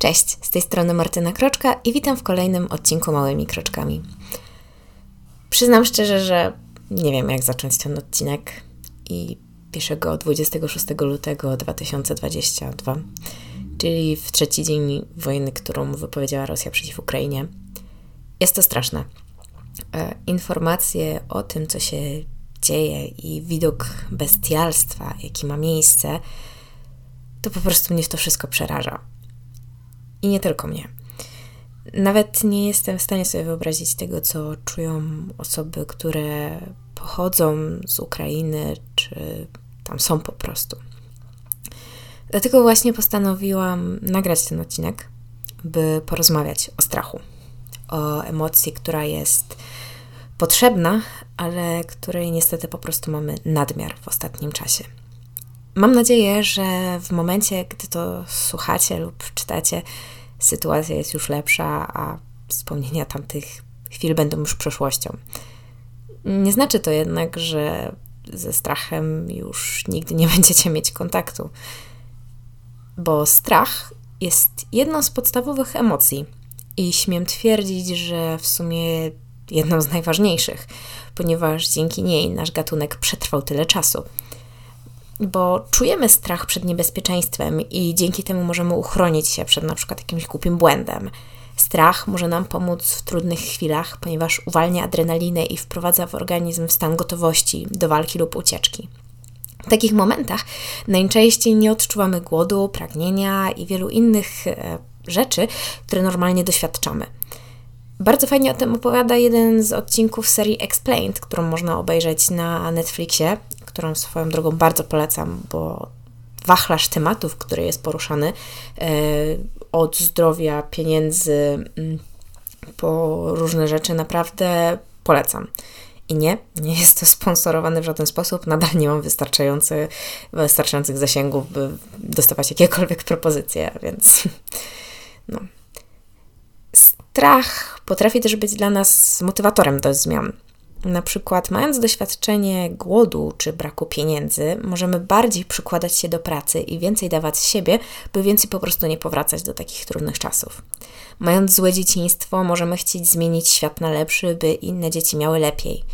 Cześć, z tej strony Martyna Kroczka i witam w kolejnym odcinku Małymi Kroczkami. Przyznam szczerze, że nie wiem jak zacząć ten odcinek i piszę go 26 lutego 2022, czyli w trzeci dzień wojny, którą wypowiedziała Rosja przeciw Ukrainie. Jest to straszne. E, informacje o tym, co się dzieje i widok bestialstwa, jaki ma miejsce, to po prostu mnie to wszystko przeraża. I nie tylko mnie. Nawet nie jestem w stanie sobie wyobrazić tego, co czują osoby, które pochodzą z Ukrainy, czy tam są po prostu. Dlatego właśnie postanowiłam nagrać ten odcinek, by porozmawiać o strachu, o emocji, która jest potrzebna, ale której niestety po prostu mamy nadmiar w ostatnim czasie. Mam nadzieję, że w momencie, gdy to słuchacie lub czytacie, sytuacja jest już lepsza, a wspomnienia tamtych chwil będą już przeszłością. Nie znaczy to jednak, że ze strachem już nigdy nie będziecie mieć kontaktu, bo strach jest jedną z podstawowych emocji i śmiem twierdzić, że w sumie jedną z najważniejszych, ponieważ dzięki niej nasz gatunek przetrwał tyle czasu bo czujemy strach przed niebezpieczeństwem i dzięki temu możemy uchronić się przed na przykład jakimś głupim błędem. Strach może nam pomóc w trudnych chwilach, ponieważ uwalnia adrenalinę i wprowadza w organizm stan gotowości do walki lub ucieczki. W takich momentach najczęściej nie odczuwamy głodu, pragnienia i wielu innych e, rzeczy, które normalnie doświadczamy. Bardzo fajnie o tym opowiada jeden z odcinków serii Explained, którą można obejrzeć na Netflixie którą swoją drogą bardzo polecam, bo wachlarz tematów, który jest poruszany, e, od zdrowia, pieniędzy mm, po różne rzeczy, naprawdę polecam. I nie, nie jest to sponsorowane w żaden sposób. Nadal nie mam wystarczający, wystarczających zasięgów, by dostawać jakiekolwiek propozycje, więc no. Strach potrafi też być dla nas motywatorem do zmian. Na przykład, mając doświadczenie głodu czy braku pieniędzy, możemy bardziej przykładać się do pracy i więcej dawać z siebie, by więcej po prostu nie powracać do takich trudnych czasów. Mając złe dzieciństwo, możemy chcieć zmienić świat na lepszy, by inne dzieci miały lepiej.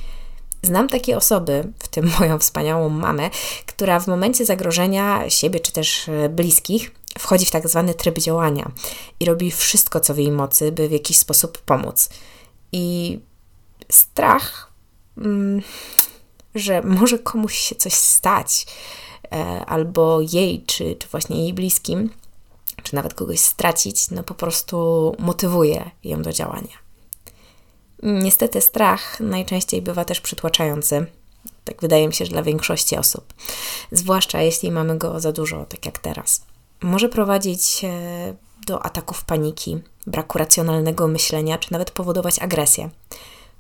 Znam takie osoby, w tym moją wspaniałą mamę, która w momencie zagrożenia siebie czy też e, bliskich wchodzi w tak zwany tryb działania i robi wszystko, co w jej mocy, by w jakiś sposób pomóc. I strach że może komuś się coś stać, e, albo jej, czy, czy właśnie jej bliskim, czy nawet kogoś stracić, no po prostu motywuje ją do działania. Niestety strach najczęściej bywa też przytłaczający. Tak wydaje mi się, że dla większości osób. Zwłaszcza jeśli mamy go za dużo, tak jak teraz. Może prowadzić e, do ataków paniki, braku racjonalnego myślenia, czy nawet powodować agresję.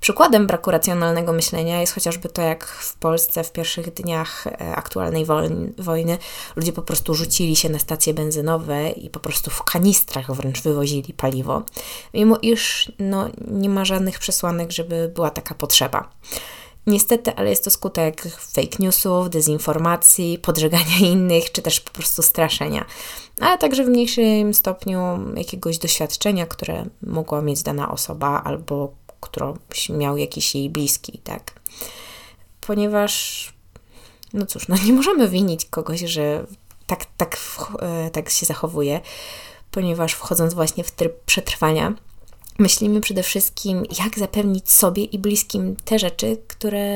Przykładem braku racjonalnego myślenia jest chociażby to, jak w Polsce w pierwszych dniach e, aktualnej wojny ludzie po prostu rzucili się na stacje benzynowe i po prostu w kanistrach wręcz wywozili paliwo, mimo iż no, nie ma żadnych przesłanek, żeby była taka potrzeba. Niestety, ale jest to skutek fake newsów, dezinformacji, podżegania innych, czy też po prostu straszenia, ale także w mniejszym stopniu jakiegoś doświadczenia, które mogła mieć dana osoba albo którą miał jakiś jej bliski, tak? Ponieważ, no cóż, no nie możemy winić kogoś, że tak, tak, e, tak się zachowuje, ponieważ wchodząc właśnie w tryb przetrwania, myślimy przede wszystkim, jak zapewnić sobie i bliskim te rzeczy, które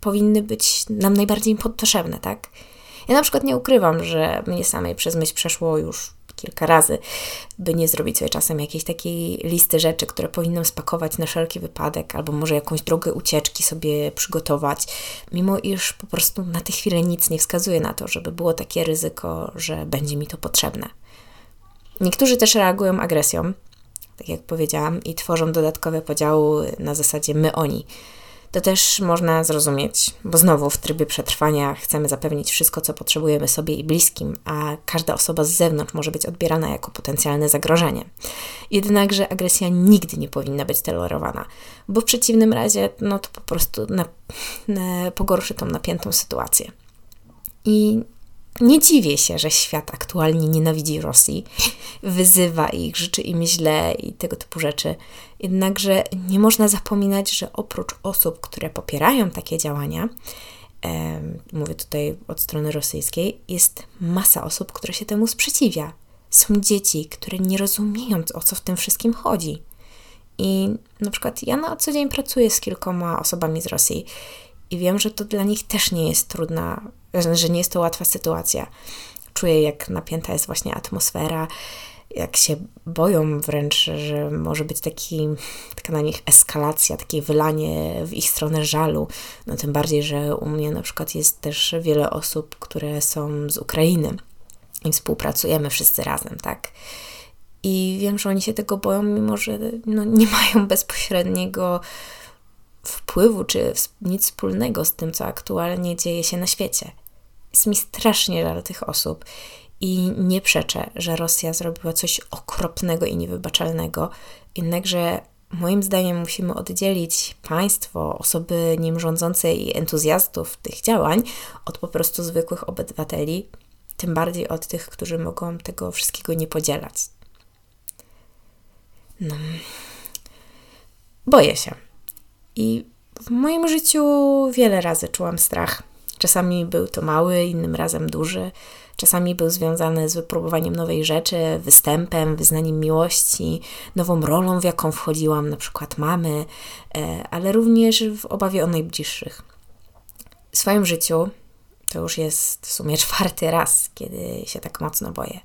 powinny być nam najbardziej potrzebne, tak? Ja na przykład nie ukrywam, że mnie samej przez myśl przeszło już kilka razy, by nie zrobić sobie czasem jakiejś takiej listy rzeczy, które powinnam spakować na wszelki wypadek, albo może jakąś drogę ucieczki sobie przygotować, mimo iż po prostu na tę chwilę nic nie wskazuje na to, żeby było takie ryzyko, że będzie mi to potrzebne. Niektórzy też reagują agresją, tak jak powiedziałam, i tworzą dodatkowe podziały na zasadzie my-oni to też można zrozumieć, bo znowu w trybie przetrwania chcemy zapewnić wszystko, co potrzebujemy sobie i bliskim, a każda osoba z zewnątrz może być odbierana jako potencjalne zagrożenie. Jednakże agresja nigdy nie powinna być tolerowana, bo w przeciwnym razie no to po prostu na, na, pogorszy tą napiętą sytuację. I nie dziwię się, że świat aktualnie nienawidzi Rosji, wyzywa ich, życzy im źle i tego typu rzeczy. Jednakże nie można zapominać, że oprócz osób, które popierają takie działania, e, mówię tutaj od strony rosyjskiej, jest masa osób, które się temu sprzeciwia. Są dzieci, które nie rozumieją, o co w tym wszystkim chodzi. I na przykład ja na co dzień pracuję z kilkoma osobami z Rosji i wiem, że to dla nich też nie jest trudna, że nie jest to łatwa sytuacja. Czuję, jak napięta jest właśnie atmosfera, jak się boją wręcz, że może być taki, taka na nich eskalacja, takie wylanie w ich stronę żalu. No tym bardziej, że u mnie na przykład jest też wiele osób, które są z Ukrainy i współpracujemy wszyscy razem, tak? I wiem, że oni się tego boją, mimo że no, nie mają bezpośredniego wpływu czy nic wspólnego z tym, co aktualnie dzieje się na świecie. Jest mi strasznie żal tych osób i nie przeczę, że Rosja zrobiła coś okropnego i niewybaczalnego, jednakże moim zdaniem musimy oddzielić państwo, osoby nim rządzące i entuzjastów tych działań od po prostu zwykłych obywateli, tym bardziej od tych, którzy mogą tego wszystkiego nie podzielać. No. Boję się. I w moim życiu wiele razy czułam strach. Czasami był to mały, innym razem duży. Czasami był związany z wypróbowaniem nowej rzeczy, występem, wyznaniem miłości, nową rolą, w jaką wchodziłam, na przykład mamy, e, ale również w obawie o najbliższych. W swoim życiu to już jest w sumie czwarty raz, kiedy się tak mocno boję.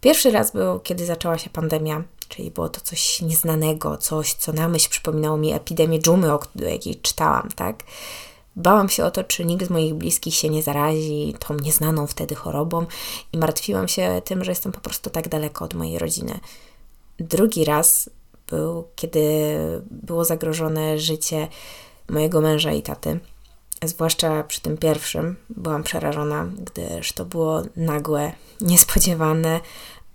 Pierwszy raz był, kiedy zaczęła się pandemia, czyli było to coś nieznanego, coś, co na myśl przypominało mi epidemię dżumy, o jakiej czytałam, tak? Bałam się o to, czy nikt z moich bliskich się nie zarazi tą nieznaną wtedy chorobą i martwiłam się tym, że jestem po prostu tak daleko od mojej rodziny. Drugi raz był, kiedy było zagrożone życie mojego męża i taty. Zwłaszcza przy tym pierwszym byłam przerażona, gdyż to było nagłe, niespodziewane,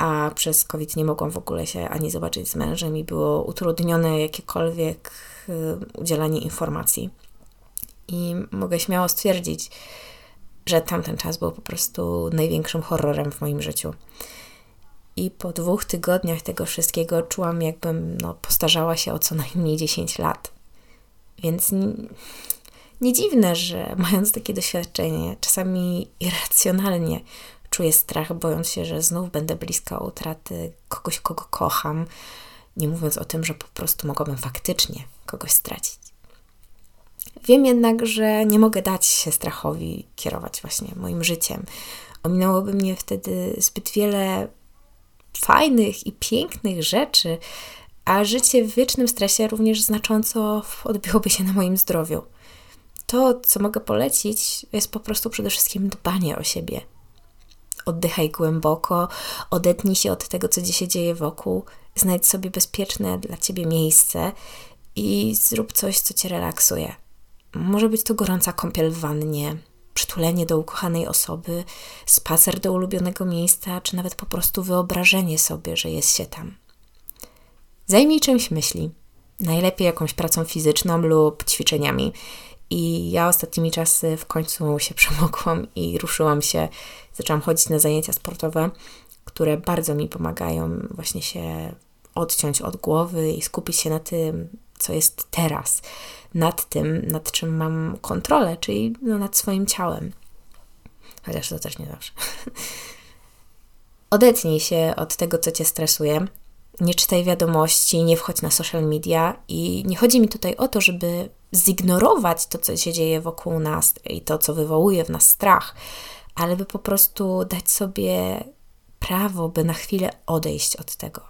a przez COVID nie mogłam w ogóle się ani zobaczyć z mężem i było utrudnione jakiekolwiek y, udzielanie informacji. I mogę śmiało stwierdzić, że tamten czas był po prostu największym horrorem w moim życiu. I po dwóch tygodniach tego wszystkiego czułam, jakbym no, postarzała się o co najmniej 10 lat. Więc nie, nie dziwne, że mając takie doświadczenie, czasami irracjonalnie czuję strach, bojąc się, że znów będę bliska utraty kogoś, kogo kocham, nie mówiąc o tym, że po prostu mogłabym faktycznie kogoś stracić. Wiem jednak, że nie mogę dać się strachowi kierować właśnie moim życiem. Ominęłoby mnie wtedy zbyt wiele fajnych i pięknych rzeczy, a życie w wiecznym stresie również znacząco odbiłoby się na moim zdrowiu. To, co mogę polecić, jest po prostu przede wszystkim dbanie o siebie, Oddychaj głęboko, odetnij się od tego, co się dzieje wokół, znajdź sobie bezpieczne dla ciebie miejsce i zrób coś, co cię relaksuje. Może być to gorąca kąpiel w wannie, przytulenie do ukochanej osoby, spacer do ulubionego miejsca, czy nawet po prostu wyobrażenie sobie, że jest się tam. Zajmij czymś myśli, najlepiej jakąś pracą fizyczną lub ćwiczeniami. I ja ostatnimi czasy w końcu się przemogłam i ruszyłam się zaczęłam chodzić na zajęcia sportowe, które bardzo mi pomagają właśnie się odciąć od głowy i skupić się na tym, co jest teraz, nad tym, nad czym mam kontrolę, czyli no, nad swoim ciałem. Chociaż to też nie zawsze. Odetnij się od tego, co cię stresuje. Nie czytaj wiadomości, nie wchodź na social media i nie chodzi mi tutaj o to, żeby zignorować to, co się dzieje wokół nas i to, co wywołuje w nas strach, ale by po prostu dać sobie prawo, by na chwilę odejść od tego.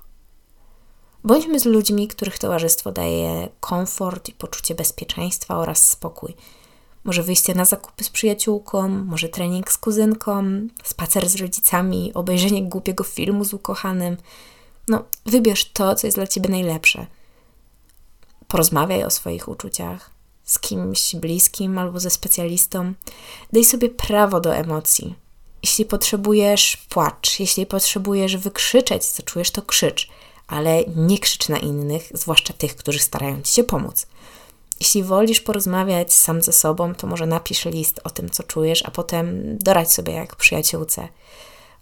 Bądźmy z ludźmi, których towarzystwo daje komfort i poczucie bezpieczeństwa oraz spokój. Może wyjście na zakupy z przyjaciółką, może trening z kuzynką, spacer z rodzicami, obejrzenie głupiego filmu z ukochanym. No, wybierz to, co jest dla ciebie najlepsze. Porozmawiaj o swoich uczuciach, z kimś bliskim albo ze specjalistą. Daj sobie prawo do emocji. Jeśli potrzebujesz, płacz. Jeśli potrzebujesz wykrzyczeć, co czujesz, to krzycz, ale nie krzycz na innych, zwłaszcza tych, którzy starają ci się pomóc. Jeśli wolisz porozmawiać sam ze sobą, to może napisz list o tym, co czujesz, a potem dorać sobie jak przyjaciółce.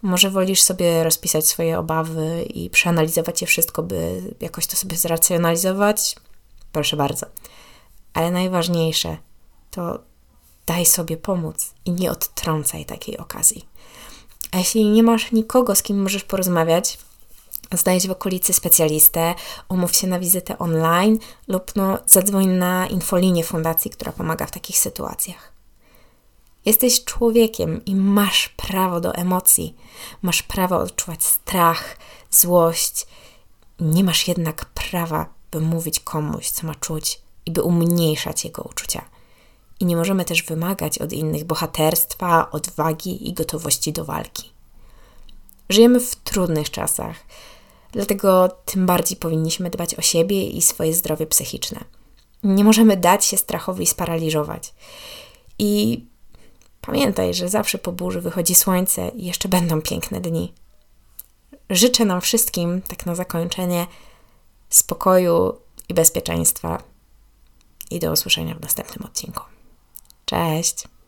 Może wolisz sobie rozpisać swoje obawy i przeanalizować je wszystko, by jakoś to sobie zracjonalizować? Proszę bardzo. Ale najważniejsze to daj sobie pomóc i nie odtrącaj takiej okazji. A jeśli nie masz nikogo, z kim możesz porozmawiać, znajdź w okolicy specjalistę, umów się na wizytę online lub no, zadzwoń na infolinię fundacji, która pomaga w takich sytuacjach. Jesteś człowiekiem i masz prawo do emocji, masz prawo odczuwać strach, złość. Nie masz jednak prawa, by mówić komuś, co ma czuć i by umniejszać jego uczucia. I nie możemy też wymagać od innych bohaterstwa, odwagi i gotowości do walki. Żyjemy w trudnych czasach, dlatego tym bardziej powinniśmy dbać o siebie i swoje zdrowie psychiczne. Nie możemy dać się strachowi sparaliżować. I pamiętaj, że zawsze po burzy wychodzi słońce i jeszcze będą piękne dni. Życzę nam wszystkim, tak na zakończenie, spokoju i bezpieczeństwa. I do usłyszenia w następnym odcinku. Cześć!